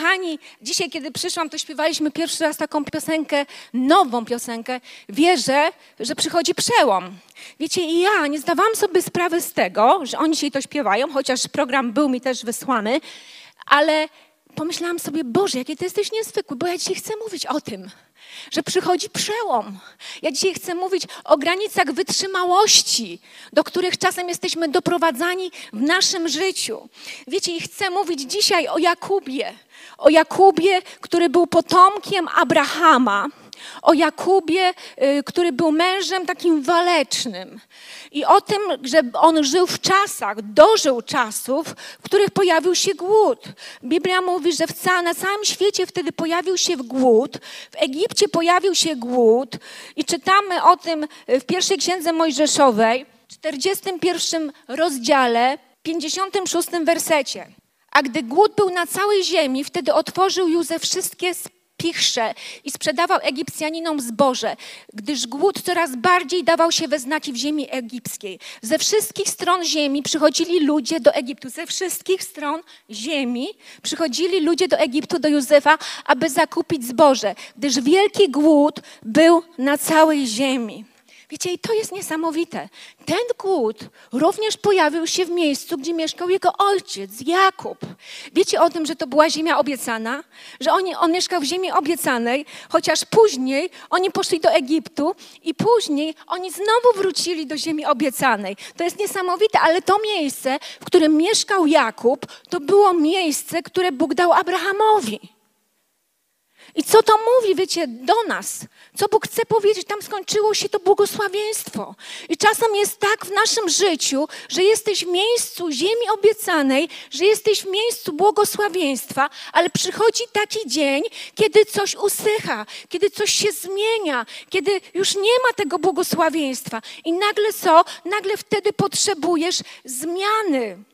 Kochani, dzisiaj, kiedy przyszłam, to śpiewaliśmy pierwszy raz taką piosenkę, nową piosenkę. Wierzę, że przychodzi przełom. Wiecie, i ja nie zdawałam sobie sprawy z tego, że oni dzisiaj to śpiewają, chociaż program był mi też wysłany, ale pomyślałam sobie, Boże, jakie ty jesteś niezwykły, bo ja dzisiaj chcę mówić o tym, że przychodzi przełom. Ja dzisiaj chcę mówić o granicach wytrzymałości, do których czasem jesteśmy doprowadzani w naszym życiu. Wiecie, i chcę mówić dzisiaj o Jakubie, o Jakubie, który był potomkiem Abrahama o Jakubie, y, który był mężem takim walecznym. I o tym, że on żył w czasach, dożył czasów, w których pojawił się głód. Biblia mówi, że na całym świecie wtedy pojawił się głód. W Egipcie pojawił się głód. I czytamy o tym w pierwszej księdze Mojżeszowej, 41 rozdziale, 56 wersecie. A gdy głód był na całej ziemi, wtedy otworzył Józef wszystkie pichrze i sprzedawał Egipcjaninom zboże, gdyż głód coraz bardziej dawał się we znaki w ziemi egipskiej. Ze wszystkich stron ziemi przychodzili ludzie do Egiptu. Ze wszystkich stron ziemi przychodzili ludzie do Egiptu, do Józefa, aby zakupić zboże, gdyż wielki głód był na całej ziemi. Wiecie, i to jest niesamowite. Ten głód również pojawił się w miejscu, gdzie mieszkał jego ojciec, Jakub. Wiecie o tym, że to była ziemia obiecana? Że on, on mieszkał w ziemi obiecanej, chociaż później oni poszli do Egiptu i później oni znowu wrócili do ziemi obiecanej. To jest niesamowite, ale to miejsce, w którym mieszkał Jakub, to było miejsce, które Bóg dał Abrahamowi. I co to mówi, wiecie, do nas? Co Bóg chce powiedzieć? Tam skończyło się to błogosławieństwo. I czasem jest tak w naszym życiu, że jesteś w miejscu ziemi obiecanej, że jesteś w miejscu błogosławieństwa, ale przychodzi taki dzień, kiedy coś usycha, kiedy coś się zmienia, kiedy już nie ma tego błogosławieństwa. I nagle co? Nagle wtedy potrzebujesz zmiany.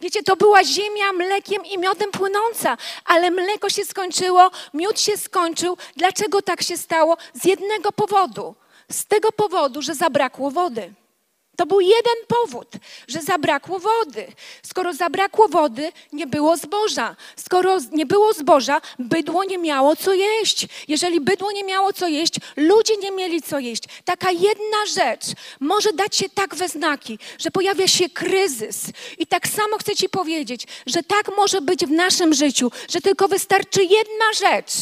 Wiecie, to była ziemia mlekiem i miodem płynąca, ale mleko się skończyło, miód się skończył. Dlaczego tak się stało? Z jednego powodu. Z tego powodu, że zabrakło wody. To był jeden powód, że zabrakło wody. Skoro zabrakło wody, nie było zboża. Skoro nie było zboża, bydło nie miało co jeść. Jeżeli bydło nie miało co jeść, ludzie nie mieli co jeść. Taka jedna rzecz może dać się tak we znaki, że pojawia się kryzys. I tak samo chcę Ci powiedzieć, że tak może być w naszym życiu, że tylko wystarczy jedna rzecz,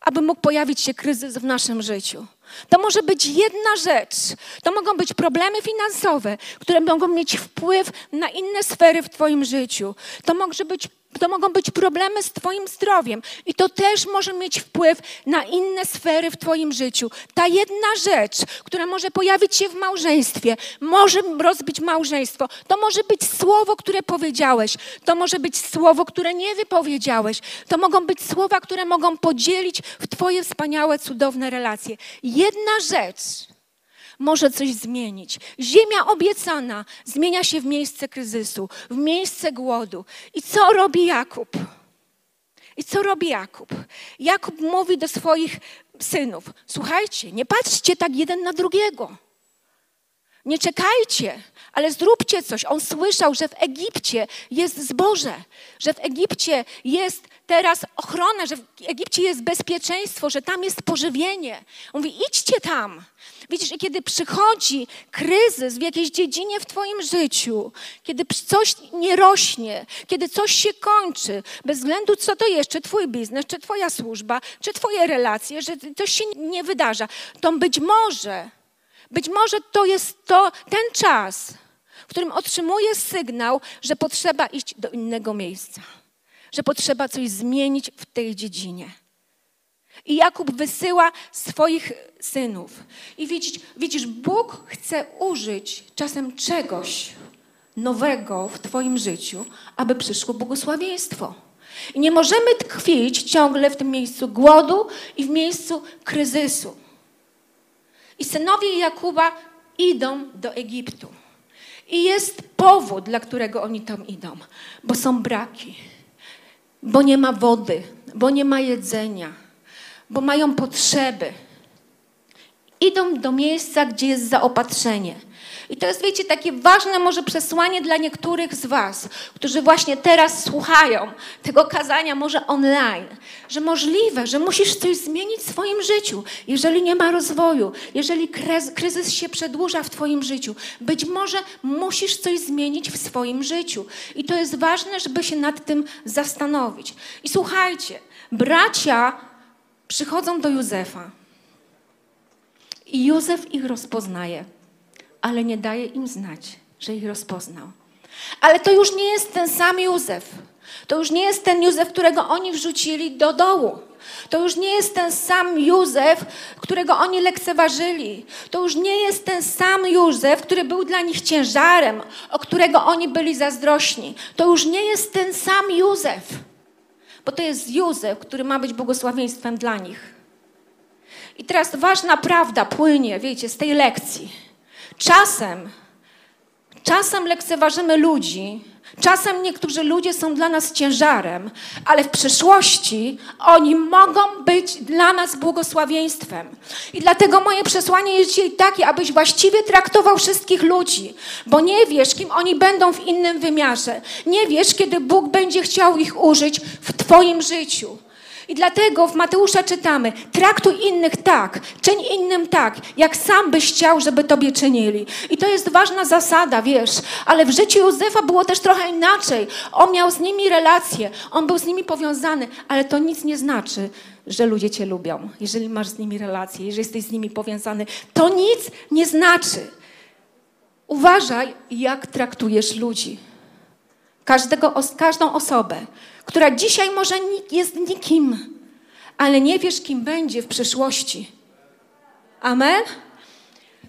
aby mógł pojawić się kryzys w naszym życiu. To może być jedna rzecz. To mogą być problemy finansowe, które mogą mieć wpływ na inne sfery w Twoim życiu. To może być to mogą być problemy z Twoim zdrowiem i to też może mieć wpływ na inne sfery w Twoim życiu. Ta jedna rzecz, która może pojawić się w małżeństwie, może rozbić małżeństwo, to może być słowo, które powiedziałeś, to może być słowo, które nie wypowiedziałeś, to mogą być słowa, które mogą podzielić w Twoje wspaniałe, cudowne relacje. Jedna rzecz może coś zmienić. Ziemia obiecana zmienia się w miejsce kryzysu, w miejsce głodu. I co robi Jakub? I co robi Jakub? Jakub mówi do swoich synów: Słuchajcie, nie patrzcie tak jeden na drugiego. Nie czekajcie, ale zróbcie coś. On słyszał, że w Egipcie jest zboże, że w Egipcie jest teraz ochrona, że w Egipcie jest bezpieczeństwo, że tam jest pożywienie. On mówi: idźcie tam. Widzisz, i kiedy przychodzi kryzys w jakiejś dziedzinie w Twoim życiu, kiedy coś nie rośnie, kiedy coś się kończy, bez względu co to jest, czy Twój biznes, czy Twoja służba, czy Twoje relacje, że coś się nie wydarza, to być może, być może to jest to ten czas, w którym otrzymujesz sygnał, że potrzeba iść do innego miejsca, że potrzeba coś zmienić w tej dziedzinie. I Jakub wysyła swoich synów. I widzisz, widzisz, Bóg chce użyć czasem czegoś nowego w Twoim życiu, aby przyszło błogosławieństwo. I nie możemy tkwić ciągle w tym miejscu głodu i w miejscu kryzysu. I synowie Jakuba idą do Egiptu. I jest powód, dla którego oni tam idą, bo są braki, bo nie ma wody, bo nie ma jedzenia bo mają potrzeby. Idą do miejsca, gdzie jest zaopatrzenie. I to jest, wiecie, takie ważne może przesłanie dla niektórych z Was, którzy właśnie teraz słuchają tego kazania, może online, że możliwe, że musisz coś zmienić w swoim życiu, jeżeli nie ma rozwoju, jeżeli kryzys się przedłuża w Twoim życiu. Być może musisz coś zmienić w swoim życiu. I to jest ważne, żeby się nad tym zastanowić. I słuchajcie, bracia przychodzą do Józefa. I Józef ich rozpoznaje ale nie daje im znać, że ich rozpoznał. Ale to już nie jest ten sam Józef. To już nie jest ten Józef, którego oni wrzucili do dołu. To już nie jest ten sam Józef, którego oni lekceważyli. To już nie jest ten sam Józef, który był dla nich ciężarem, o którego oni byli zazdrośni. To już nie jest ten sam Józef, bo to jest Józef, który ma być błogosławieństwem dla nich. I teraz ważna prawda płynie, wiecie, z tej lekcji Czasem, czasem lekceważymy ludzi, czasem niektórzy ludzie są dla nas ciężarem, ale w przyszłości oni mogą być dla nas błogosławieństwem. I dlatego moje przesłanie jest dzisiaj takie, abyś właściwie traktował wszystkich ludzi, bo nie wiesz, kim oni będą w innym wymiarze. Nie wiesz, kiedy Bóg będzie chciał ich użyć w Twoim życiu. I dlatego w Mateusza czytamy: traktuj innych tak, czyń innym tak, jak sam byś chciał, żeby tobie czynili. I to jest ważna zasada, wiesz. Ale w życiu Józefa było też trochę inaczej. On miał z nimi relacje, on był z nimi powiązany, ale to nic nie znaczy, że ludzie cię lubią, jeżeli masz z nimi relacje, jeżeli jesteś z nimi powiązany. To nic nie znaczy. Uważaj, jak traktujesz ludzi. Każdego, każdą osobę która dzisiaj może jest nikim, ale nie wiesz, kim będzie w przyszłości. Amen?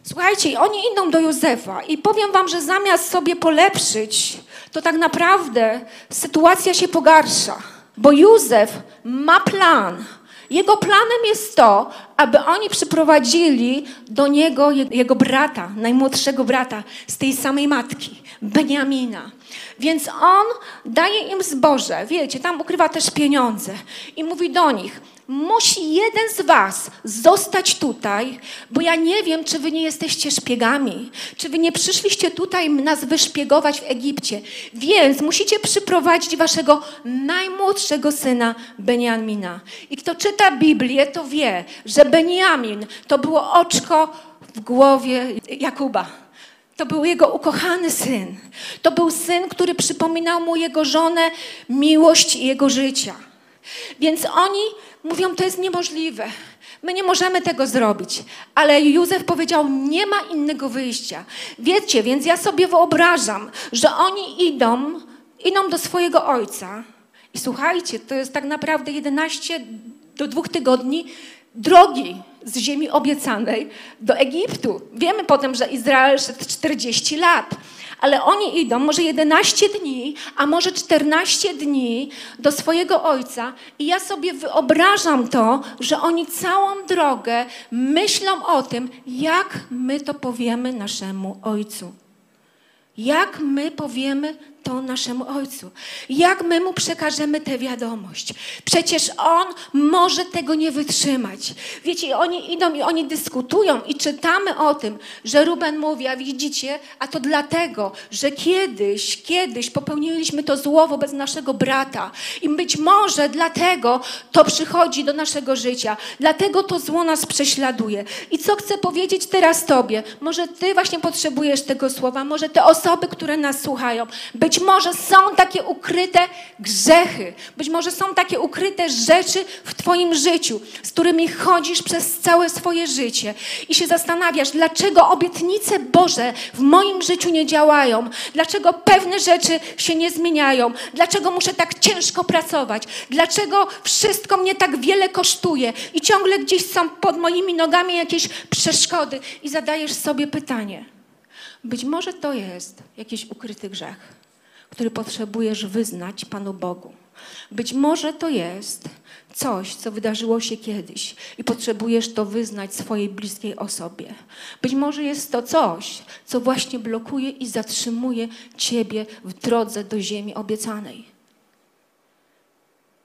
Słuchajcie, oni idą do Józefa i powiem wam, że zamiast sobie polepszyć, to tak naprawdę sytuacja się pogarsza, bo Józef ma plan. Jego planem jest to, aby oni przyprowadzili do niego jego brata, najmłodszego brata z tej samej matki, Beniamina. Więc on daje im zboże, wiecie, tam ukrywa też pieniądze i mówi do nich: Musi jeden z was zostać tutaj, bo ja nie wiem, czy wy nie jesteście szpiegami, czy wy nie przyszliście tutaj nas wyszpiegować w Egipcie. Więc musicie przyprowadzić waszego najmłodszego syna Beniamina. I kto czyta Biblię, to wie, że Beniamin to było oczko w głowie Jakuba. To był jego ukochany syn. To był syn, który przypominał mu jego żonę, miłość i jego życia. Więc oni mówią, to jest niemożliwe. My nie możemy tego zrobić. Ale Józef powiedział, nie ma innego wyjścia. Wiecie, więc ja sobie wyobrażam, że oni idą, idą do swojego ojca. I słuchajcie, to jest tak naprawdę 11 do dwóch tygodni drogi z ziemi obiecanej do Egiptu. Wiemy potem, że Izrael szedł 40 lat, ale oni idą może 11 dni, a może 14 dni do swojego ojca i ja sobie wyobrażam to, że oni całą drogę myślą o tym, jak my to powiemy naszemu ojcu. Jak my powiemy to naszemu Ojcu? Jak my Mu przekażemy tę wiadomość? Przecież On może tego nie wytrzymać. Wiecie, oni idą i oni dyskutują i czytamy o tym, że Ruben mówi, a widzicie, a to dlatego, że kiedyś, kiedyś popełniliśmy to zło wobec naszego brata i być może dlatego to przychodzi do naszego życia. Dlatego to zło nas prześladuje. I co chcę powiedzieć teraz Tobie? Może Ty właśnie potrzebujesz tego słowa, może te osoby, które nas słuchają, być być może są takie ukryte grzechy, być może są takie ukryte rzeczy w Twoim życiu, z którymi chodzisz przez całe swoje życie i się zastanawiasz, dlaczego obietnice Boże w moim życiu nie działają, dlaczego pewne rzeczy się nie zmieniają, dlaczego muszę tak ciężko pracować, dlaczego wszystko mnie tak wiele kosztuje? I ciągle gdzieś są pod moimi nogami jakieś przeszkody i zadajesz sobie pytanie. Być może to jest jakiś ukryty grzech który potrzebujesz wyznać Panu Bogu. Być może to jest coś, co wydarzyło się kiedyś i potrzebujesz to wyznać swojej bliskiej osobie. Być może jest to coś, co właśnie blokuje i zatrzymuje Ciebie w drodze do ziemi obiecanej.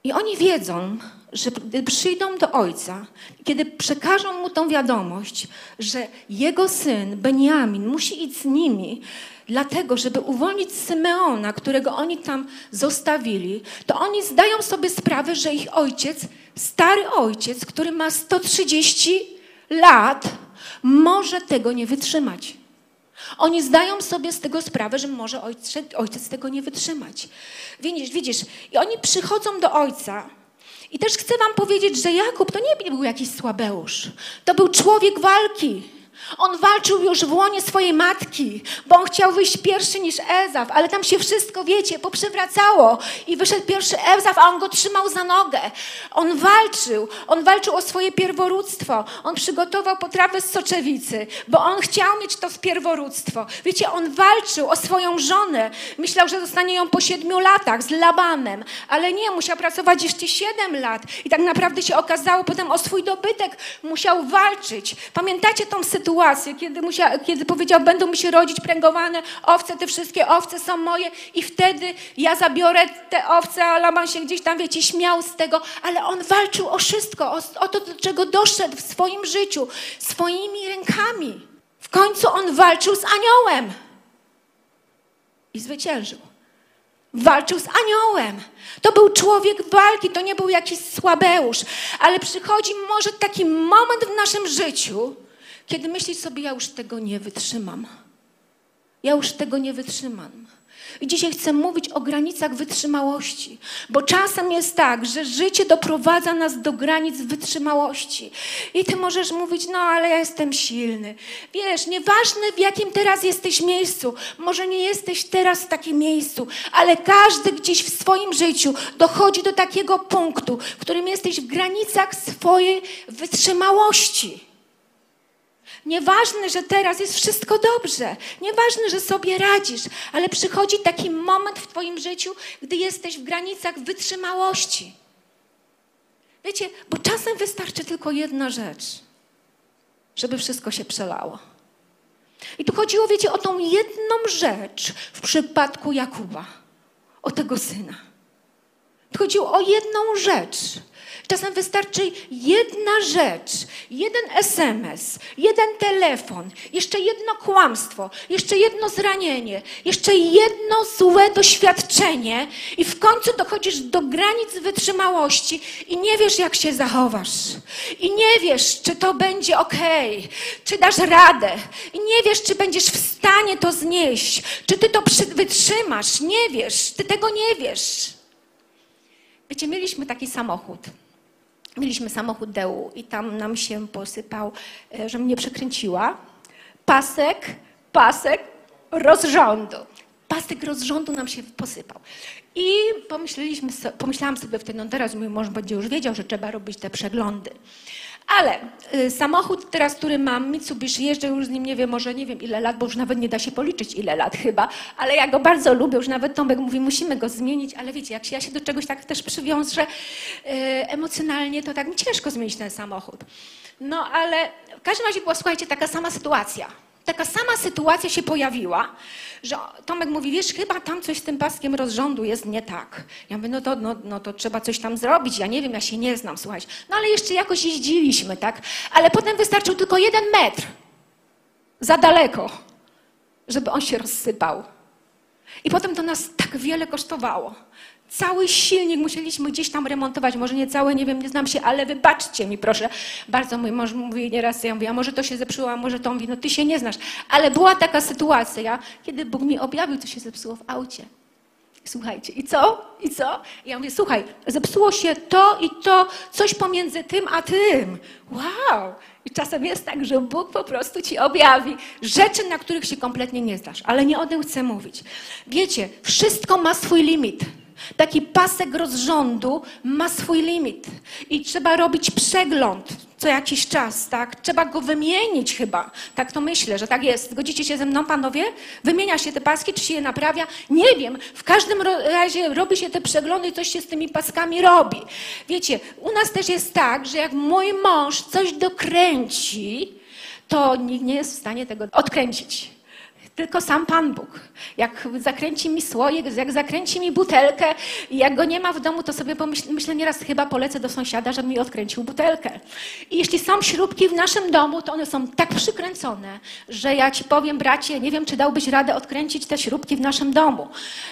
I oni wiedzą, że gdy przyjdą do ojca, kiedy przekażą mu tą wiadomość, że jego syn Beniamin musi iść z nimi, dlatego, żeby uwolnić Symeona, którego oni tam zostawili, to oni zdają sobie sprawę, że ich ojciec, stary ojciec, który ma 130 lat, może tego nie wytrzymać. Oni zdają sobie z tego sprawę, że może ojciec, ojciec tego nie wytrzymać. Widzisz, widzisz, i oni przychodzą do ojca. I też chcę wam powiedzieć, że Jakub to nie był jakiś słabeusz. To był człowiek walki. On walczył już w łonie swojej matki, bo on chciał wyjść pierwszy niż Ezaf, ale tam się wszystko, wiecie, poprzewracało i wyszedł pierwszy Ezaf, a on go trzymał za nogę. On walczył, on walczył o swoje pierworództwo, on przygotował potrawę z soczewicy, bo on chciał mieć to z pierworództwo. Wiecie, on walczył o swoją żonę, myślał, że zostanie ją po siedmiu latach z Labanem, ale nie, musiał pracować jeszcze siedem lat i tak naprawdę się okazało, potem o swój dobytek musiał walczyć. Pamiętacie tą sytuację? Sytuację, kiedy, kiedy powiedział, będą mi się rodzić pręgowane owce, te wszystkie owce są moje i wtedy ja zabiorę te owce, a Laban się gdzieś tam, wiecie, śmiał z tego, ale on walczył o wszystko, o, o to, do czego doszedł w swoim życiu, swoimi rękami. W końcu on walczył z aniołem i zwyciężył. Walczył z aniołem. To był człowiek walki, to nie był jakiś słabeusz. Ale przychodzi może taki moment w naszym życiu, kiedy myślisz sobie, ja już tego nie wytrzymam. Ja już tego nie wytrzymam. I dzisiaj chcę mówić o granicach wytrzymałości, bo czasem jest tak, że życie doprowadza nas do granic wytrzymałości. I ty możesz mówić, no ale ja jestem silny. Wiesz, nieważne w jakim teraz jesteś miejscu, może nie jesteś teraz w takim miejscu, ale każdy gdzieś w swoim życiu dochodzi do takiego punktu, w którym jesteś w granicach swojej wytrzymałości. Nieważne, że teraz jest wszystko dobrze. Nieważne, że sobie radzisz, ale przychodzi taki moment w Twoim życiu, gdy jesteś w granicach wytrzymałości. Wiecie, bo czasem wystarczy tylko jedna rzecz, żeby wszystko się przelało. I tu chodziło, wiecie, o tą jedną rzecz w przypadku Jakuba, o tego syna. Chodziło o jedną rzecz. Czasem wystarczy jedna rzecz, jeden SMS, jeden telefon, jeszcze jedno kłamstwo, jeszcze jedno zranienie, jeszcze jedno złe doświadczenie i w końcu dochodzisz do granic wytrzymałości i nie wiesz, jak się zachowasz. I nie wiesz, czy to będzie ok, czy dasz radę. I nie wiesz, czy będziesz w stanie to znieść, czy ty to wytrzymasz. Nie wiesz, ty tego nie wiesz. Wiecie, mieliśmy taki samochód. Mieliśmy samochód Deu i tam nam się posypał, e, że mnie przekręciła. Pasek, pasek rozrządu. Pasek rozrządu nam się posypał. I pomyśleliśmy, pomyślałam sobie wtedy, no teraz mój mąż będzie już wiedział, że trzeba robić te przeglądy. Ale y, samochód teraz, który mam, Mitsubishi, jeżdżę już z nim, nie wiem, może nie wiem ile lat, bo już nawet nie da się policzyć ile lat chyba, ale ja go bardzo lubię, już nawet Tomek mówi, musimy go zmienić, ale wiecie, jak się, ja się do czegoś tak też przywiążę y, emocjonalnie, to tak mi ciężko zmienić ten samochód. No ale w każdym razie była, słuchajcie, taka sama sytuacja taka sama sytuacja się pojawiła, że Tomek mówi, wiesz, chyba tam coś z tym paskiem rozrządu jest nie tak. Ja mówię, no to, no, no to trzeba coś tam zrobić, ja nie wiem, ja się nie znam, słuchajcie. No ale jeszcze jakoś jeździliśmy, tak? Ale potem wystarczył tylko jeden metr za daleko, żeby on się rozsypał. I potem to nas tak wiele kosztowało. Cały silnik musieliśmy gdzieś tam remontować, może nie cały, nie wiem, nie znam się, ale wybaczcie mi proszę. Bardzo mój mąż mówi nieraz, ja mówię, a może to się zepsuło, a może to mówi, no ty się nie znasz. Ale była taka sytuacja, kiedy Bóg mi objawił, co się zepsuło w aucie. Słuchajcie, i co? I co? I ja mówię, słuchaj, zepsuło się to i to, coś pomiędzy tym a tym. Wow! I czasem jest tak, że Bóg po prostu ci objawi rzeczy, na których się kompletnie nie znasz, ale nie o tym chcę mówić. Wiecie, wszystko ma swój limit. Taki pasek rozrządu ma swój limit i trzeba robić przegląd co jakiś czas, tak? Trzeba go wymienić chyba. Tak to myślę, że tak jest. Zgodzicie się ze mną, panowie? Wymienia się te paski, czy się je naprawia? Nie wiem. W każdym razie robi się te przeglądy i coś się z tymi paskami robi. Wiecie, u nas też jest tak, że jak mój mąż coś dokręci, to nikt nie jest w stanie tego odkręcić Tylko sam Pan Bóg. Jak zakręci mi słoik, jak zakręci mi butelkę i jak go nie ma w domu, to sobie pomyślę, myślę nieraz chyba polecę do sąsiada, żeby mi odkręcił butelkę. I jeśli są śrubki w naszym domu, to one są tak przykręcone, że ja ci powiem, bracie, nie wiem, czy dałbyś radę odkręcić te śrubki w naszym domu.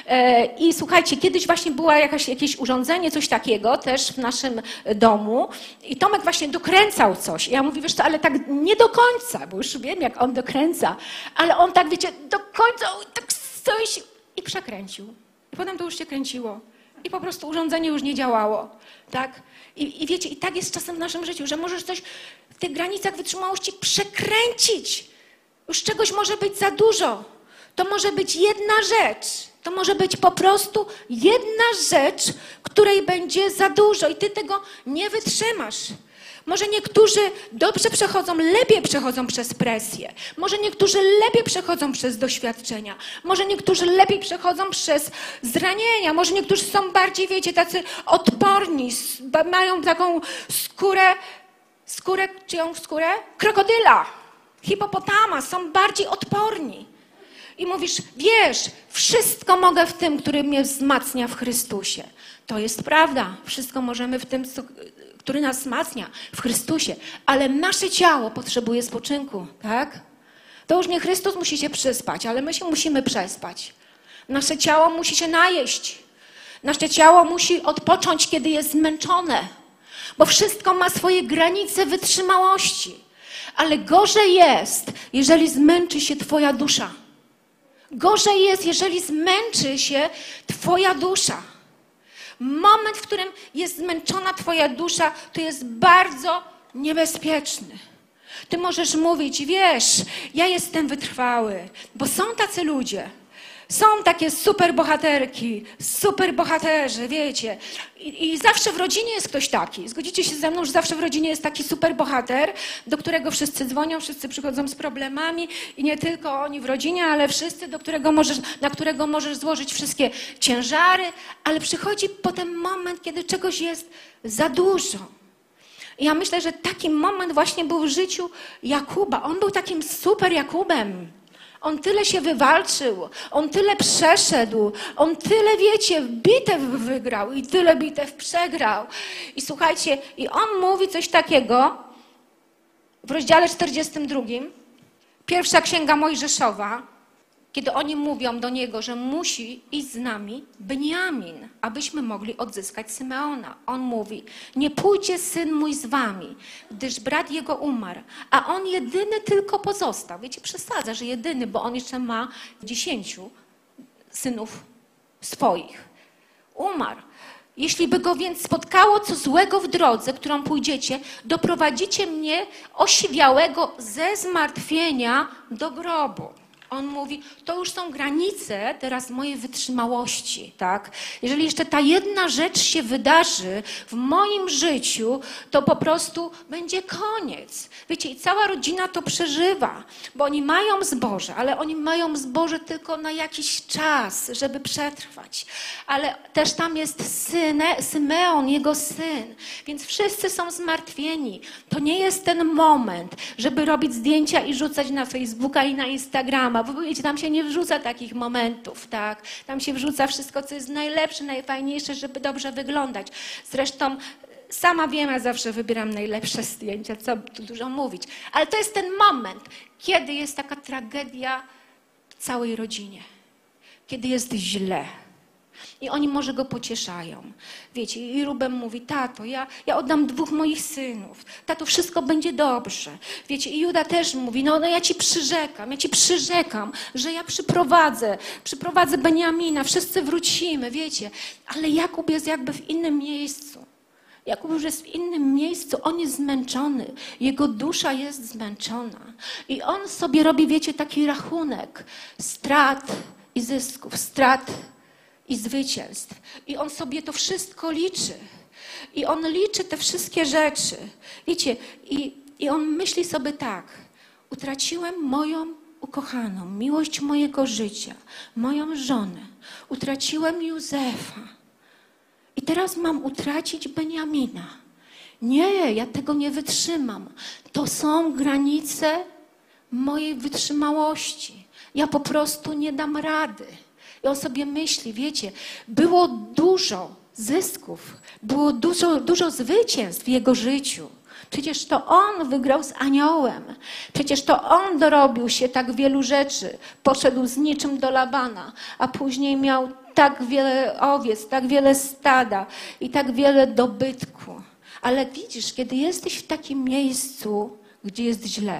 E, I słuchajcie, kiedyś właśnie było jakaś, jakieś urządzenie, coś takiego też w naszym domu i Tomek właśnie dokręcał coś. I ja mówię, wiesz co, ale tak nie do końca, bo już wiem, jak on dokręca, ale on tak, wiecie, do końca tak coś i przekręcił. I potem to już się kręciło. I po prostu urządzenie już nie działało. Tak? I, I wiecie, i tak jest czasem w naszym życiu, że możesz coś w tych granicach wytrzymałości przekręcić. Już czegoś może być za dużo. To może być jedna rzecz. To może być po prostu jedna rzecz, której będzie za dużo i ty tego nie wytrzymasz. Może niektórzy dobrze przechodzą, lepiej przechodzą przez presję. Może niektórzy lepiej przechodzą przez doświadczenia. Może niektórzy lepiej przechodzą przez zranienia. Może niektórzy są bardziej, wiecie, tacy odporni, mają taką skórę, skórę, czyją skórę? Krokodyla, hipopotama, są bardziej odporni. I mówisz, wiesz, wszystko mogę w tym, który mnie wzmacnia w Chrystusie. To jest prawda. Wszystko możemy w tym, który nas wzmacnia w Chrystusie, ale nasze ciało potrzebuje spoczynku, tak? To już nie Chrystus musi się przyspać, ale my się musimy przespać. Nasze ciało musi się najeść. Nasze ciało musi odpocząć, kiedy jest zmęczone, bo wszystko ma swoje granice wytrzymałości. Ale gorzej jest, jeżeli zmęczy się Twoja dusza. Gorzej jest, jeżeli zmęczy się Twoja dusza. Moment, w którym jest zmęczona Twoja dusza, to jest bardzo niebezpieczny. Ty możesz mówić, wiesz, ja jestem wytrwały, bo są tacy ludzie. Są takie super bohaterki, super bohaterzy, wiecie. I, I, zawsze w rodzinie jest ktoś taki. Zgodzicie się ze mną, że zawsze w rodzinie jest taki super bohater, do którego wszyscy dzwonią, wszyscy przychodzą z problemami i nie tylko oni w rodzinie, ale wszyscy, do którego możesz, na którego możesz złożyć wszystkie ciężary, ale przychodzi potem moment, kiedy czegoś jest za dużo. I ja myślę, że taki moment właśnie był w życiu Jakuba. On był takim super Jakubem. On tyle się wywalczył, on tyle przeszedł, on tyle, wiecie, bitew wygrał i tyle bitew przegrał. I słuchajcie, i on mówi coś takiego w rozdziale 42, pierwsza księga Mojżeszowa, kiedy oni mówią do niego, że musi iść z nami Beniamin, abyśmy mogli odzyskać Symeona. On mówi: Nie pójdzie syn mój z wami, gdyż brat jego umarł, a on jedyny tylko pozostał. Wiecie, przesadza, że jedyny, bo on jeszcze ma dziesięciu synów swoich. Umarł. Jeśli by go więc spotkało co złego w drodze, którą pójdziecie, doprowadzicie mnie osiwiałego ze zmartwienia do grobu on mówi, to już są granice teraz mojej wytrzymałości, tak? Jeżeli jeszcze ta jedna rzecz się wydarzy w moim życiu, to po prostu będzie koniec. Wiecie, i cała rodzina to przeżywa, bo oni mają zboże, ale oni mają zboże tylko na jakiś czas, żeby przetrwać. Ale też tam jest syne, Symeon, jego syn, więc wszyscy są zmartwieni. To nie jest ten moment, żeby robić zdjęcia i rzucać na Facebooka i na Instagrama, bo wiecie, tam się nie wrzuca takich momentów, tak? Tam się wrzuca wszystko, co jest najlepsze, najfajniejsze, żeby dobrze wyglądać. Zresztą sama wiem, ja zawsze wybieram najlepsze zdjęcia, co tu dużo mówić. Ale to jest ten moment, kiedy jest taka tragedia w całej rodzinie. Kiedy jest źle i oni może go pocieszają. Wiecie, i Ruben mówi, tato, ja, ja oddam dwóch moich synów. Tato, wszystko będzie dobrze. Wiecie, i Juda też mówi, no, no ja ci przyrzekam, ja ci przyrzekam, że ja przyprowadzę, przyprowadzę Beniamina, wszyscy wrócimy, wiecie. Ale Jakub jest jakby w innym miejscu. Jakub już jest w innym miejscu, on jest zmęczony, jego dusza jest zmęczona. I on sobie robi, wiecie, taki rachunek strat i zysków, strat i zwycięstw. I on sobie to wszystko liczy. I on liczy te wszystkie rzeczy. Wiecie, i, i on myśli sobie tak: utraciłem moją ukochaną, miłość mojego życia, moją żonę, utraciłem Józefa. I teraz mam utracić Beniamina. Nie, ja tego nie wytrzymam. To są granice mojej wytrzymałości. Ja po prostu nie dam rady. I on sobie myśli, wiecie, było dużo zysków, było dużo, dużo zwycięstw w jego życiu. Przecież to on wygrał z aniołem. Przecież to on dorobił się tak wielu rzeczy. Poszedł z niczym do Labana, a później miał tak wiele owiec, tak wiele stada i tak wiele dobytku. Ale widzisz, kiedy jesteś w takim miejscu, gdzie jest źle,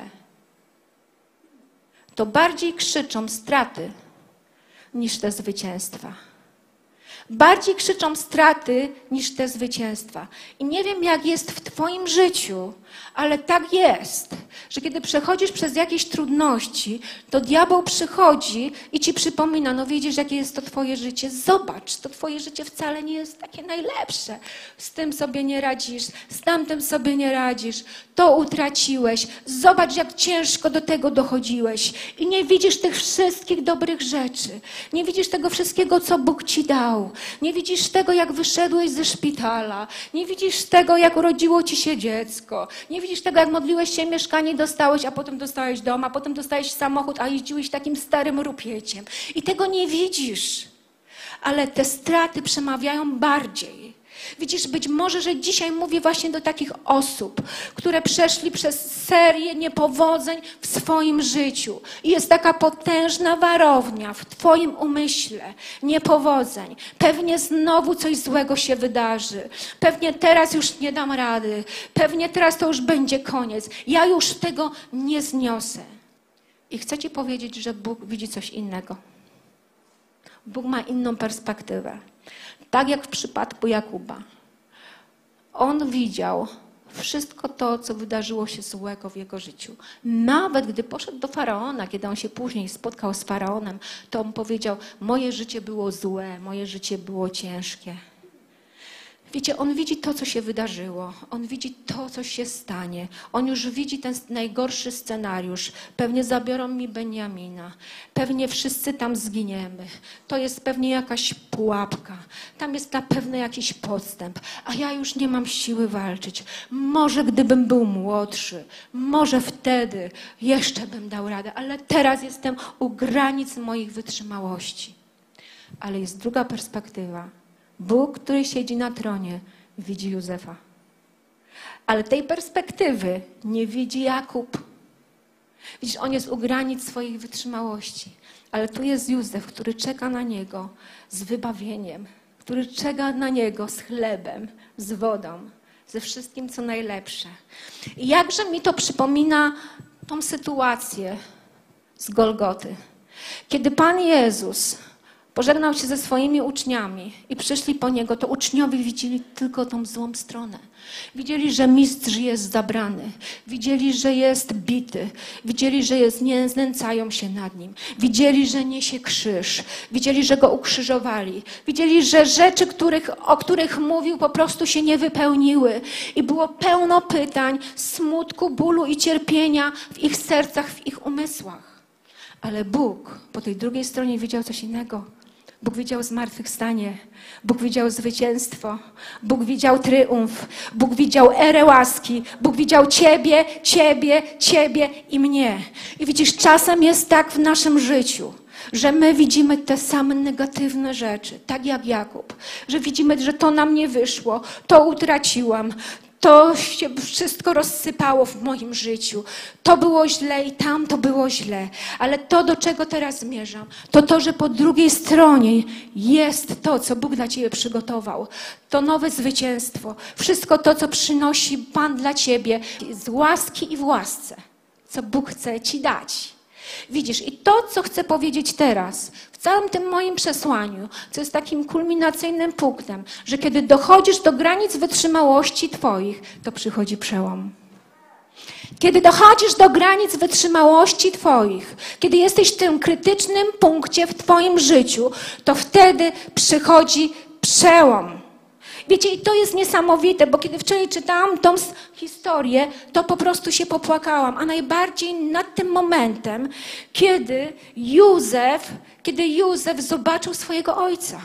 to bardziej krzyczą straty niż te zwycięstwa. Bardziej krzyczą straty niż te zwycięstwa. I nie wiem, jak jest w Twoim życiu, ale tak jest, że kiedy przechodzisz przez jakieś trudności, to diabeł przychodzi i ci przypomina, no widzisz, jakie jest to Twoje życie. Zobacz, to Twoje życie wcale nie jest takie najlepsze. Z tym sobie nie radzisz, z tamtym sobie nie radzisz, to utraciłeś. Zobacz, jak ciężko do tego dochodziłeś. I nie widzisz tych wszystkich dobrych rzeczy. Nie widzisz tego wszystkiego, co Bóg ci dał. Nie widzisz tego, jak wyszedłeś ze szpitala. Nie widzisz tego, jak urodziło ci się dziecko. Nie widzisz tego, jak modliłeś się, mieszkanie dostałeś, a potem dostałeś dom, a potem dostałeś samochód, a jeździłeś takim starym rupieciem. I tego nie widzisz. Ale te straty przemawiają bardziej. Widzisz, być może, że dzisiaj mówię właśnie do takich osób, które przeszli przez serię niepowodzeń w swoim życiu. I jest taka potężna warownia w Twoim umyśle niepowodzeń. Pewnie znowu coś złego się wydarzy. Pewnie teraz już nie dam rady. Pewnie teraz to już będzie koniec. Ja już tego nie zniosę. I chcę Ci powiedzieć, że Bóg widzi coś innego. Bóg ma inną perspektywę. Tak jak w przypadku Jakuba. On widział wszystko to, co wydarzyło się złego w jego życiu. Nawet gdy poszedł do faraona, kiedy on się później spotkał z faraonem, to on powiedział: Moje życie było złe, moje życie było ciężkie. Wiecie, on widzi to, co się wydarzyło. On widzi to, co się stanie. On już widzi ten najgorszy scenariusz. Pewnie zabiorą mi Beniamina. Pewnie wszyscy tam zginiemy. To jest pewnie jakaś pułapka. Tam jest na pewno jakiś podstęp. A ja już nie mam siły walczyć. Może gdybym był młodszy, może wtedy jeszcze bym dał radę, ale teraz jestem u granic moich wytrzymałości. Ale jest druga perspektywa Bóg, który siedzi na tronie, widzi Józefa. Ale tej perspektywy nie widzi Jakub. Widzisz, on jest u granic swoich wytrzymałości. Ale tu jest Józef, który czeka na niego z wybawieniem, który czeka na niego z chlebem, z wodą, ze wszystkim, co najlepsze. I jakże mi to przypomina tą sytuację z Golgoty. Kiedy Pan Jezus Pożegnał się ze swoimi uczniami i przyszli po niego, to uczniowie widzieli tylko tą złą stronę. Widzieli, że mistrz jest zabrany, widzieli, że jest bity, widzieli, że jest, nie znęcają się nad nim, widzieli, że niesie krzyż, widzieli, że go ukrzyżowali, widzieli, że rzeczy, których, o których mówił, po prostu się nie wypełniły. I było pełno pytań, smutku, bólu i cierpienia w ich sercach, w ich umysłach. Ale Bóg po tej drugiej stronie widział coś innego. Bóg widział zmartwychwstanie, Bóg widział zwycięstwo, Bóg widział triumf, Bóg widział erę łaski, Bóg widział Ciebie, Ciebie, Ciebie i mnie. I widzisz, czasem jest tak w naszym życiu, że my widzimy te same negatywne rzeczy, tak jak Jakub, że widzimy, że to nam nie wyszło, to utraciłam, to się wszystko rozsypało w moim życiu. To było źle i tam to było źle. Ale to, do czego teraz zmierzam, to to, że po drugiej stronie jest to, co Bóg dla Ciebie przygotował. To nowe zwycięstwo. Wszystko to, co przynosi Pan dla Ciebie z łaski i w łasce, co Bóg chce Ci dać. Widzisz, i to, co chcę powiedzieć teraz, w całym tym moim przesłaniu, co jest takim kulminacyjnym punktem, że kiedy dochodzisz do granic wytrzymałości Twoich, to przychodzi przełom. Kiedy dochodzisz do granic wytrzymałości Twoich, kiedy jesteś w tym krytycznym punkcie w Twoim życiu, to wtedy przychodzi przełom. Wiecie, i to jest niesamowite, bo kiedy wczoraj czytałam tą historię, to po prostu się popłakałam. A najbardziej nad tym momentem, kiedy Józef, kiedy Józef zobaczył swojego ojca.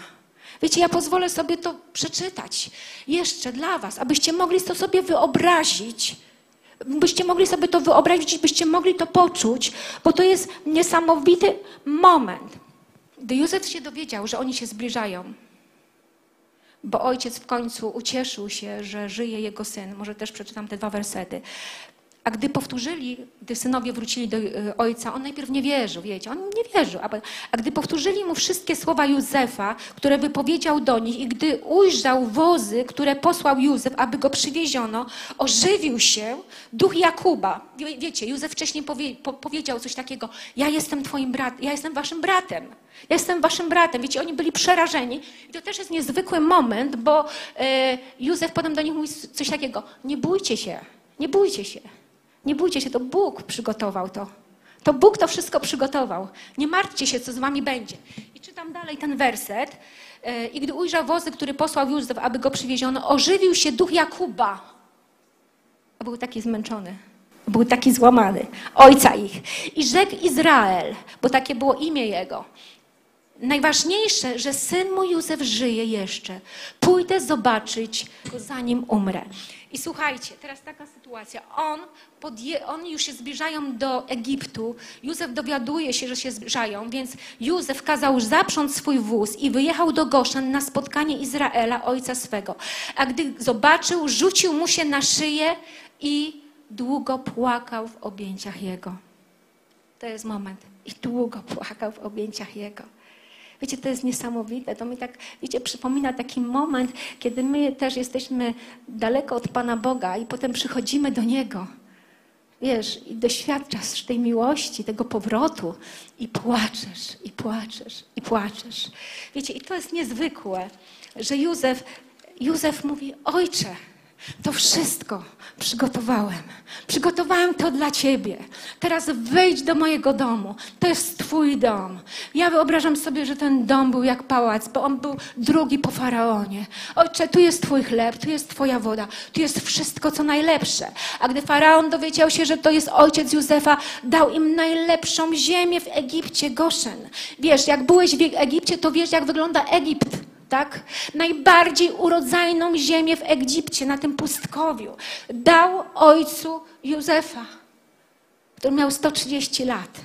Wiecie, ja pozwolę sobie to przeczytać jeszcze dla Was, abyście mogli to sobie wyobrazić, Byście mogli sobie to wyobrazić, byście mogli to poczuć, bo to jest niesamowity moment. Gdy Józef się dowiedział, że oni się zbliżają, bo ojciec w końcu ucieszył się, że żyje jego syn. Może też przeczytam te dwa wersety. A gdy powtórzyli, gdy synowie wrócili do e, ojca, on najpierw nie wierzył, wiecie, on nie wierzył. A, gdy powtórzyli mu wszystkie słowa Józefa, które wypowiedział do nich, i gdy ujrzał wozy, które posłał Józef, aby go przywieziono, ożywił się duch Jakuba. Wie, wiecie, Józef wcześniej powie, po, powiedział coś takiego: Ja jestem twoim bratem, ja jestem waszym bratem. Ja jestem waszym bratem. Wiecie, oni byli przerażeni. I to też jest niezwykły moment, bo e, Józef potem do nich mówi coś takiego: Nie bójcie się, nie bójcie się. Nie bójcie się, to Bóg przygotował to. To Bóg to wszystko przygotował. Nie martwcie się, co z wami będzie. I czytam dalej ten werset. E, I gdy ujrzał wozy, który posłał Józef, aby go przywieziono, ożywił się duch Jakuba. A był taki zmęczony. Był taki złamany. Ojca ich. I rzekł Izrael, bo takie było imię jego. Najważniejsze, że syn mój Józef żyje jeszcze. Pójdę zobaczyć go, zanim umrę. I słuchajcie, teraz taka sytuacja. On, podje, już się zbliżają do Egiptu. Józef dowiaduje się, że się zbliżają, więc Józef kazał zaprząc swój wóz i wyjechał do Goszen na spotkanie Izraela, ojca swego. A gdy zobaczył, rzucił mu się na szyję i długo płakał w objęciach jego. To jest moment. I długo płakał w objęciach jego. Wiecie, to jest niesamowite. To mi tak, wiecie, przypomina taki moment, kiedy my też jesteśmy daleko od Pana Boga i potem przychodzimy do Niego. Wiesz, i doświadczasz tej miłości, tego powrotu i płaczesz, i płaczesz, i płaczesz. Wiecie, i to jest niezwykłe, że Józef, Józef mówi, ojcze, to wszystko przygotowałem. Przygotowałem to dla Ciebie. Teraz wejdź do mojego domu. To jest Twój dom. Ja wyobrażam sobie, że ten dom był jak pałac, bo on był drugi po faraonie. Ojcze, tu jest Twój chleb, tu jest Twoja woda, tu jest wszystko, co najlepsze. A gdy faraon dowiedział się, że to jest ojciec Józefa, dał im najlepszą ziemię w Egipcie, Goszen. Wiesz, jak byłeś w Egipcie, to wiesz, jak wygląda Egipt tak? Najbardziej urodzajną ziemię w Egipcie, na tym pustkowiu. Dał ojcu Józefa, który miał 130 lat.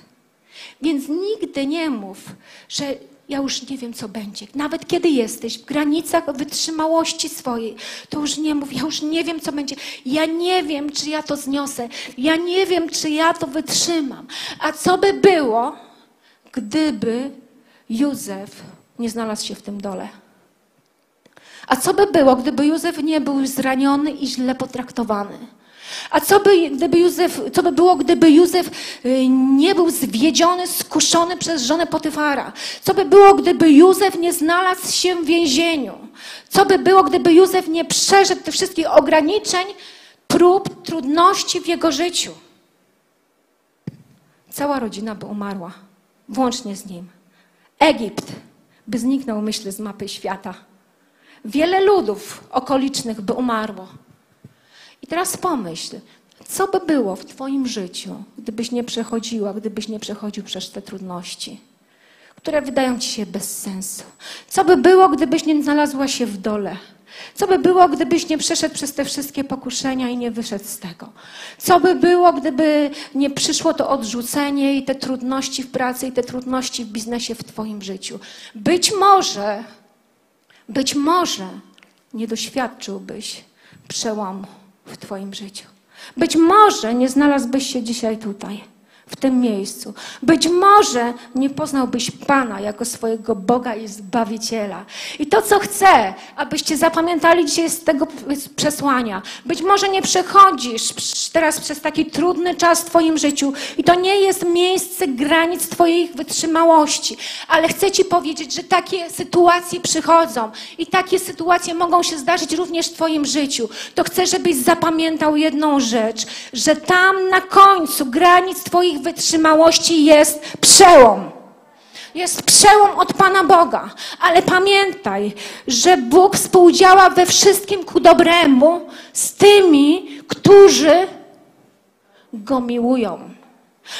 Więc nigdy nie mów, że ja już nie wiem, co będzie. Nawet kiedy jesteś w granicach wytrzymałości swojej, to już nie mów, ja już nie wiem, co będzie. Ja nie wiem, czy ja to zniosę. Ja nie wiem, czy ja to wytrzymam. A co by było, gdyby Józef nie znalazł się w tym dole? A co by było, gdyby Józef nie był zraniony i źle potraktowany? A co by, gdyby Józef, co by było, gdyby Józef y, nie był zwiedziony, skuszony przez żonę Potyfara? Co by było, gdyby Józef nie znalazł się w więzieniu? Co by było, gdyby Józef nie przeszedł tych wszystkich ograniczeń, prób, trudności w jego życiu? Cała rodzina by umarła, włącznie z nim. Egipt by zniknął, myślę, z mapy świata. Wiele ludów okolicznych by umarło. I teraz pomyśl, co by było w Twoim życiu, gdybyś nie przechodziła, gdybyś nie przechodził przez te trudności, które wydają Ci się bez sensu? Co by było, gdybyś nie znalazła się w dole? Co by było, gdybyś nie przeszedł przez te wszystkie pokuszenia i nie wyszedł z tego? Co by było, gdyby nie przyszło to odrzucenie i te trudności w pracy i te trudności w biznesie w Twoim życiu? Być może być może nie doświadczyłbyś przełomu w Twoim życiu. Być może nie znalazłbyś się dzisiaj tutaj w tym miejscu. Być może nie poznałbyś Pana jako swojego Boga i Zbawiciela. I to, co chcę, abyście zapamiętali dzisiaj z tego przesłania. Być może nie przechodzisz teraz przez taki trudny czas w Twoim życiu i to nie jest miejsce granic Twojej wytrzymałości, ale chcę Ci powiedzieć, że takie sytuacje przychodzą i takie sytuacje mogą się zdarzyć również w Twoim życiu. To chcę, żebyś zapamiętał jedną rzecz, że tam na końcu granic Twoich wytrzymałości jest przełom. Jest przełom od Pana Boga. Ale pamiętaj, że Bóg współdziała we wszystkim ku dobremu z tymi, którzy Go miłują.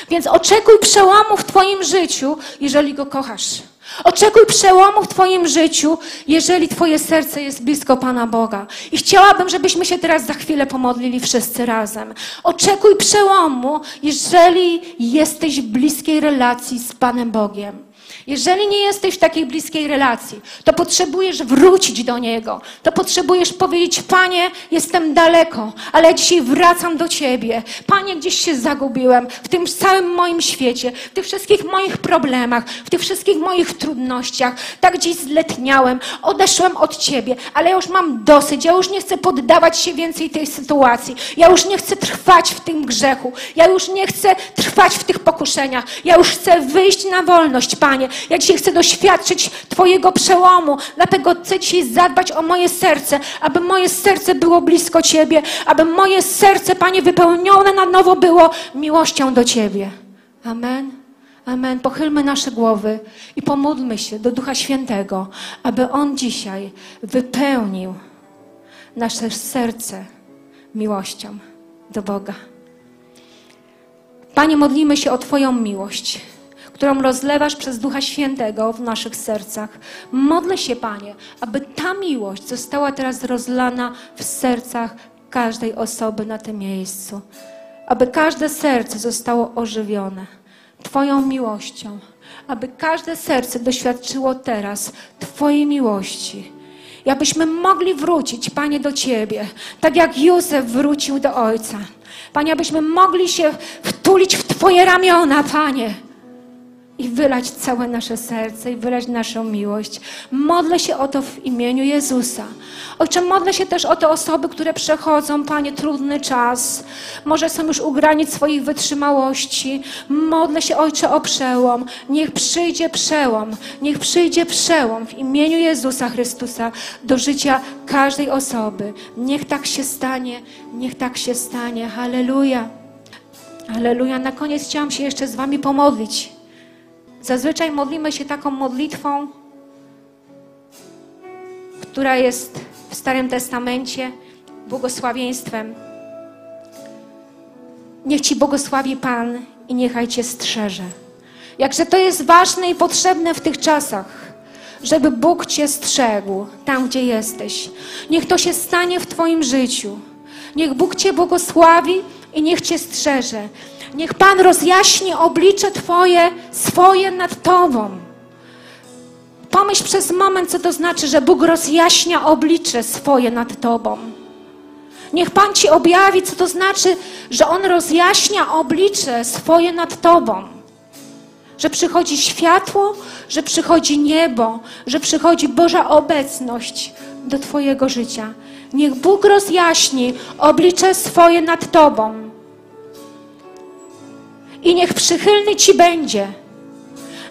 Więc oczekuj przełomu w Twoim życiu, jeżeli Go kochasz. Oczekuj przełomu w Twoim życiu, jeżeli Twoje serce jest blisko Pana Boga. I chciałabym, żebyśmy się teraz za chwilę pomodlili wszyscy razem. Oczekuj przełomu, jeżeli jesteś w bliskiej relacji z Panem Bogiem. Jeżeli nie jesteś w takiej bliskiej relacji, to potrzebujesz wrócić do Niego. To potrzebujesz powiedzieć, Panie, jestem daleko, ale dzisiaj wracam do Ciebie. Panie, gdzieś się zagubiłem w tym całym moim świecie, w tych wszystkich moich problemach, w tych wszystkich moich trudnościach. Tak gdzieś zletniałem, odeszłem od Ciebie, ale ja już mam dosyć. Ja już nie chcę poddawać się więcej tej sytuacji. Ja już nie chcę trwać w tym grzechu. Ja już nie chcę trwać w tych pokuszeniach. Ja już chcę wyjść na wolność, Panie. Ja dzisiaj chcę doświadczyć Twojego przełomu, dlatego chcę dzisiaj zadbać o moje serce, aby moje serce było blisko Ciebie, aby moje serce, Panie, wypełnione na nowo było miłością do Ciebie. Amen. Amen. Pochylmy nasze głowy i pomódlmy się do Ducha Świętego, aby On dzisiaj wypełnił nasze serce miłością do Boga. Panie, modlimy się o Twoją miłość którą rozlewasz przez Ducha Świętego w naszych sercach. Modlę się, Panie, aby ta miłość została teraz rozlana w sercach każdej osoby na tym miejscu. Aby każde serce zostało ożywione Twoją miłością. Aby każde serce doświadczyło teraz Twojej miłości. I abyśmy mogli wrócić, Panie, do Ciebie, tak jak Józef wrócił do Ojca. Panie, abyśmy mogli się wtulić w Twoje ramiona, Panie i wylać całe nasze serce i wylać naszą miłość. Modlę się o to w imieniu Jezusa. Ojcze, modlę się też o te osoby, które przechodzą, Panie, trudny czas. Może są już u granic swoich wytrzymałości. Modlę się, Ojcze, o przełom. Niech przyjdzie przełom. Niech przyjdzie przełom w imieniu Jezusa Chrystusa do życia każdej osoby. Niech tak się stanie. Niech tak się stanie. Halleluja. Halleluja. Na koniec chciałam się jeszcze z Wami pomodlić. Zazwyczaj modlimy się taką modlitwą, która jest w Starym Testamencie błogosławieństwem. Niech Ci błogosławi Pan i niechaj Cię strzeże. Jakże to jest ważne i potrzebne w tych czasach, żeby Bóg Cię strzegł tam, gdzie jesteś. Niech to się stanie w Twoim życiu. Niech Bóg Cię błogosławi i niech Cię strzeże. Niech Pan rozjaśni oblicze Twoje, swoje nad Tobą. Pomyśl przez moment, co to znaczy, że Bóg rozjaśnia oblicze swoje nad Tobą. Niech Pan Ci objawi, co to znaczy, że On rozjaśnia oblicze swoje nad Tobą. Że przychodzi światło, że przychodzi niebo, że przychodzi Boża obecność do Twojego życia. Niech Bóg rozjaśni oblicze swoje nad Tobą i niech przychylny Ci będzie.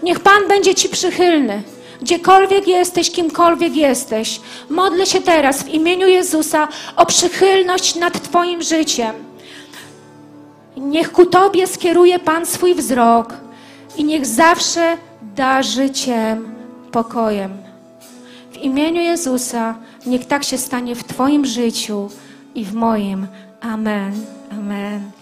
Niech Pan będzie Ci przychylny. Gdziekolwiek jesteś, kimkolwiek jesteś. Modlę się teraz w imieniu Jezusa o przychylność nad Twoim życiem. Niech ku Tobie skieruje Pan swój wzrok i niech zawsze darzy Cię pokojem. W imieniu Jezusa niech tak się stanie w Twoim życiu i w moim. Amen. Amen.